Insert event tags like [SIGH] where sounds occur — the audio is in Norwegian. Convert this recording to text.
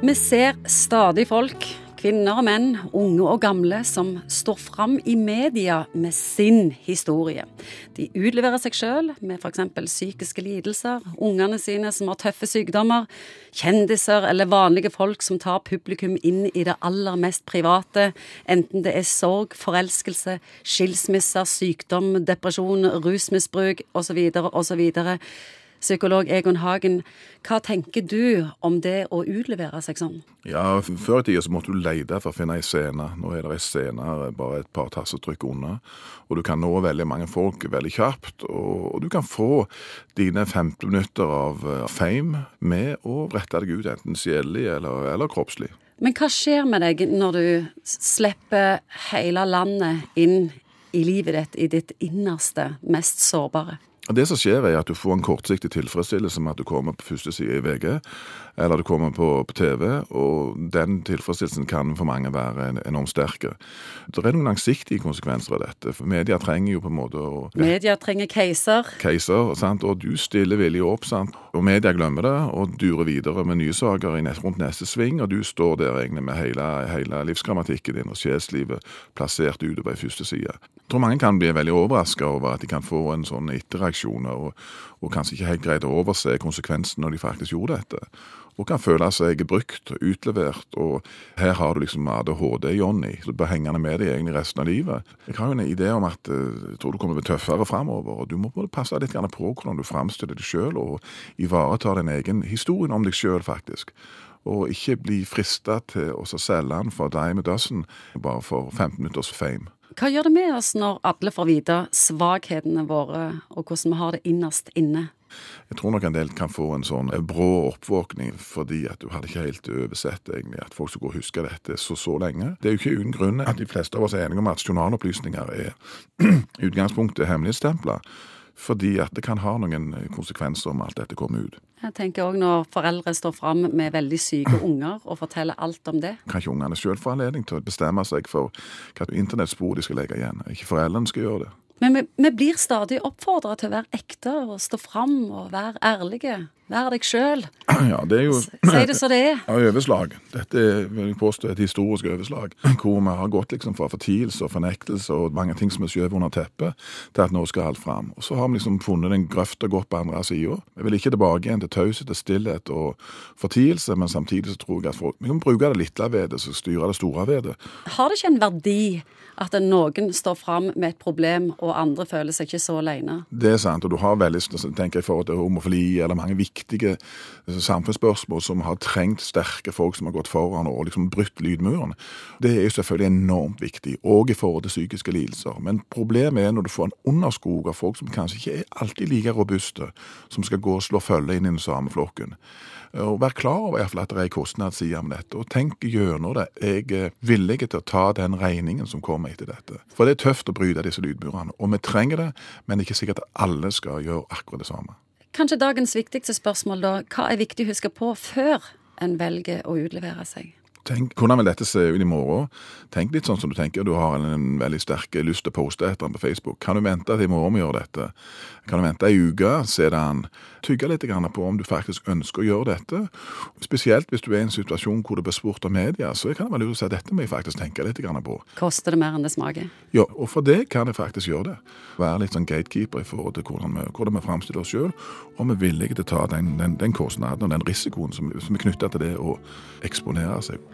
Vi ser stadig folk, kvinner og menn, unge og gamle, som står fram i media med sin historie. De utleverer seg sjøl med f.eks. psykiske lidelser, ungene sine som har tøffe sykdommer, kjendiser eller vanlige folk som tar publikum inn i det aller mest private, enten det er sorg, forelskelse, skilsmisser, sykdom, depresjon, rusmisbruk osv. osv. Psykolog Egon Hagen, hva tenker du om det å utlevere seg sånn? Ja, Før i tida så måtte du lete for å finne ei scene. Nå er det ei scene bare et par tassetrykk unna. Og du kan nå veldig mange folk veldig kjapt. Og du kan få dine 15 minutter av fame med å rette deg ut, enten sjelelig eller, eller kroppslig. Men hva skjer med deg når du slipper hele landet inn i livet ditt, i ditt innerste, mest sårbare? Det som skjer, er at du får en kortsiktig tilfredsstillelse med at du kommer på første side i VG, eller du kommer på, på TV, og den tilfredsstillelsen kan for mange være enormt sterk. Det er noen langsiktige konsekvenser av dette, for media trenger jo på en måte å Media trenger keiser. Keiser, sant, og du stiller villig opp, sant, og media glemmer det og durer videre med nye saker rundt neste sving, og du står der egentlig med hele, hele livsgrammatikken din og sjelslivet plassert utover i første side. Jeg tror mange kan bli veldig overraska over at de kan få en sånn etterreaksjon og, og kanskje ikke helt greit å overse konsekvensen når de faktisk gjorde dette. Og kan føle seg brukt og utlevert, og her har du liksom ADHD-Johnny, så blir hengende med deg egentlig resten av livet. Jeg har jo en idé om at jeg tror du kommer til å bli tøffere framover, og du må passe litt på hvordan du framstiller deg sjøl, og ivaretar din egen historie om deg sjøl, faktisk og ikke bli frista til å selge den for dime dozen bare for 15 minutters fame. Hva gjør det med oss når alle får vite svakhetene våre, og hvordan vi har det innerst inne? Jeg tror nok en del kan få en sånn brå oppvåkning fordi at du hadde ikke helt oversett egentlig at folk skulle huske dette så så lenge. Det er jo ikke uten grunn at de fleste av oss er enige om at journalopplysninger er [CLEARS THROAT] utgangspunktet hemmelighetsstempla fordi at det kan ha noen konsekvenser om alt dette kommer ut. Jeg tenker òg når foreldre står fram med veldig syke [CLEARS THROAT] unger og forteller alt om det. Kan ikke ungene sjøl få anledning til å bestemme seg for hva internettspor de skal legge igjen? Ikke foreldrene skal gjøre det. Men vi, vi blir stadig oppfordra til å være ekte og stå fram og være ærlige. Vær deg sjøl. Ja, det er jo Si det som det er. Overslag. Dette vil jeg påstå er et historisk overslag. Hvor vi har gått liksom fra fortielse og fornektelse og mange ting som er skjøvet under teppet, til at nå skal alt fram. Og så har vi liksom funnet en grøft og gått på andre sida. Vi vil ikke tilbake igjen til taushet, til stillhet og fortielse, men samtidig så tror jeg at folk, vi kan bruke det lille ved det, så styre det store ved det. Har det ikke en verdi at noen står fram med et problem, og andre føler seg ikke så alene? Det er sant, og du har veldig, tenker jeg, i forhold til homofili eller mange viktige viktige eh, samfunnsspørsmål som har trengt sterke folk som har gått foran og liksom brutt lydmuren. Det er jo selvfølgelig enormt viktig, òg i forhold til psykiske lidelser. Men problemet er når du får en underskog av folk som kanskje ikke er alltid like robuste, som skal gå og slå følge inn i den samme flokken. Og Vær klar over i hvert fall at det er en kostnadsside med dette, og tenk gjennom det. Jeg er villig til å ta den regningen som kommer etter dette. For det er tøft å bryte disse lydmurene, og vi trenger det, men ikke sikkert at alle skal gjøre akkurat det samme. Kanskje dagens viktigste spørsmål da, hva er viktig å huske på før en velger å utlevere seg? Tenk, Hvordan vil dette se ut i morgen? Tenk litt sånn som du tenker. Du har en, veldig sterk lyst til å poste et eller annet på Facebook. Kan du vente til i morgen vi gjør dette? Kan du vente ei uke, se det an? Tygge litt på om du faktisk ønsker å gjøre dette. Spesielt hvis du er i en situasjon hvor det blir spurt av media, så kan det være lurt å si at dette må jeg faktisk tenke litt på. Koster det mer enn det smaker? Ja, og for det kan jeg faktisk gjøre det. Være litt sånn gatekeeper i forhold til hvordan vi, hvordan vi framstiller oss sjøl, og vi er villige til å ta den, den, den kostnaden og den risikoen som, som er knytta til det å eksponere seg.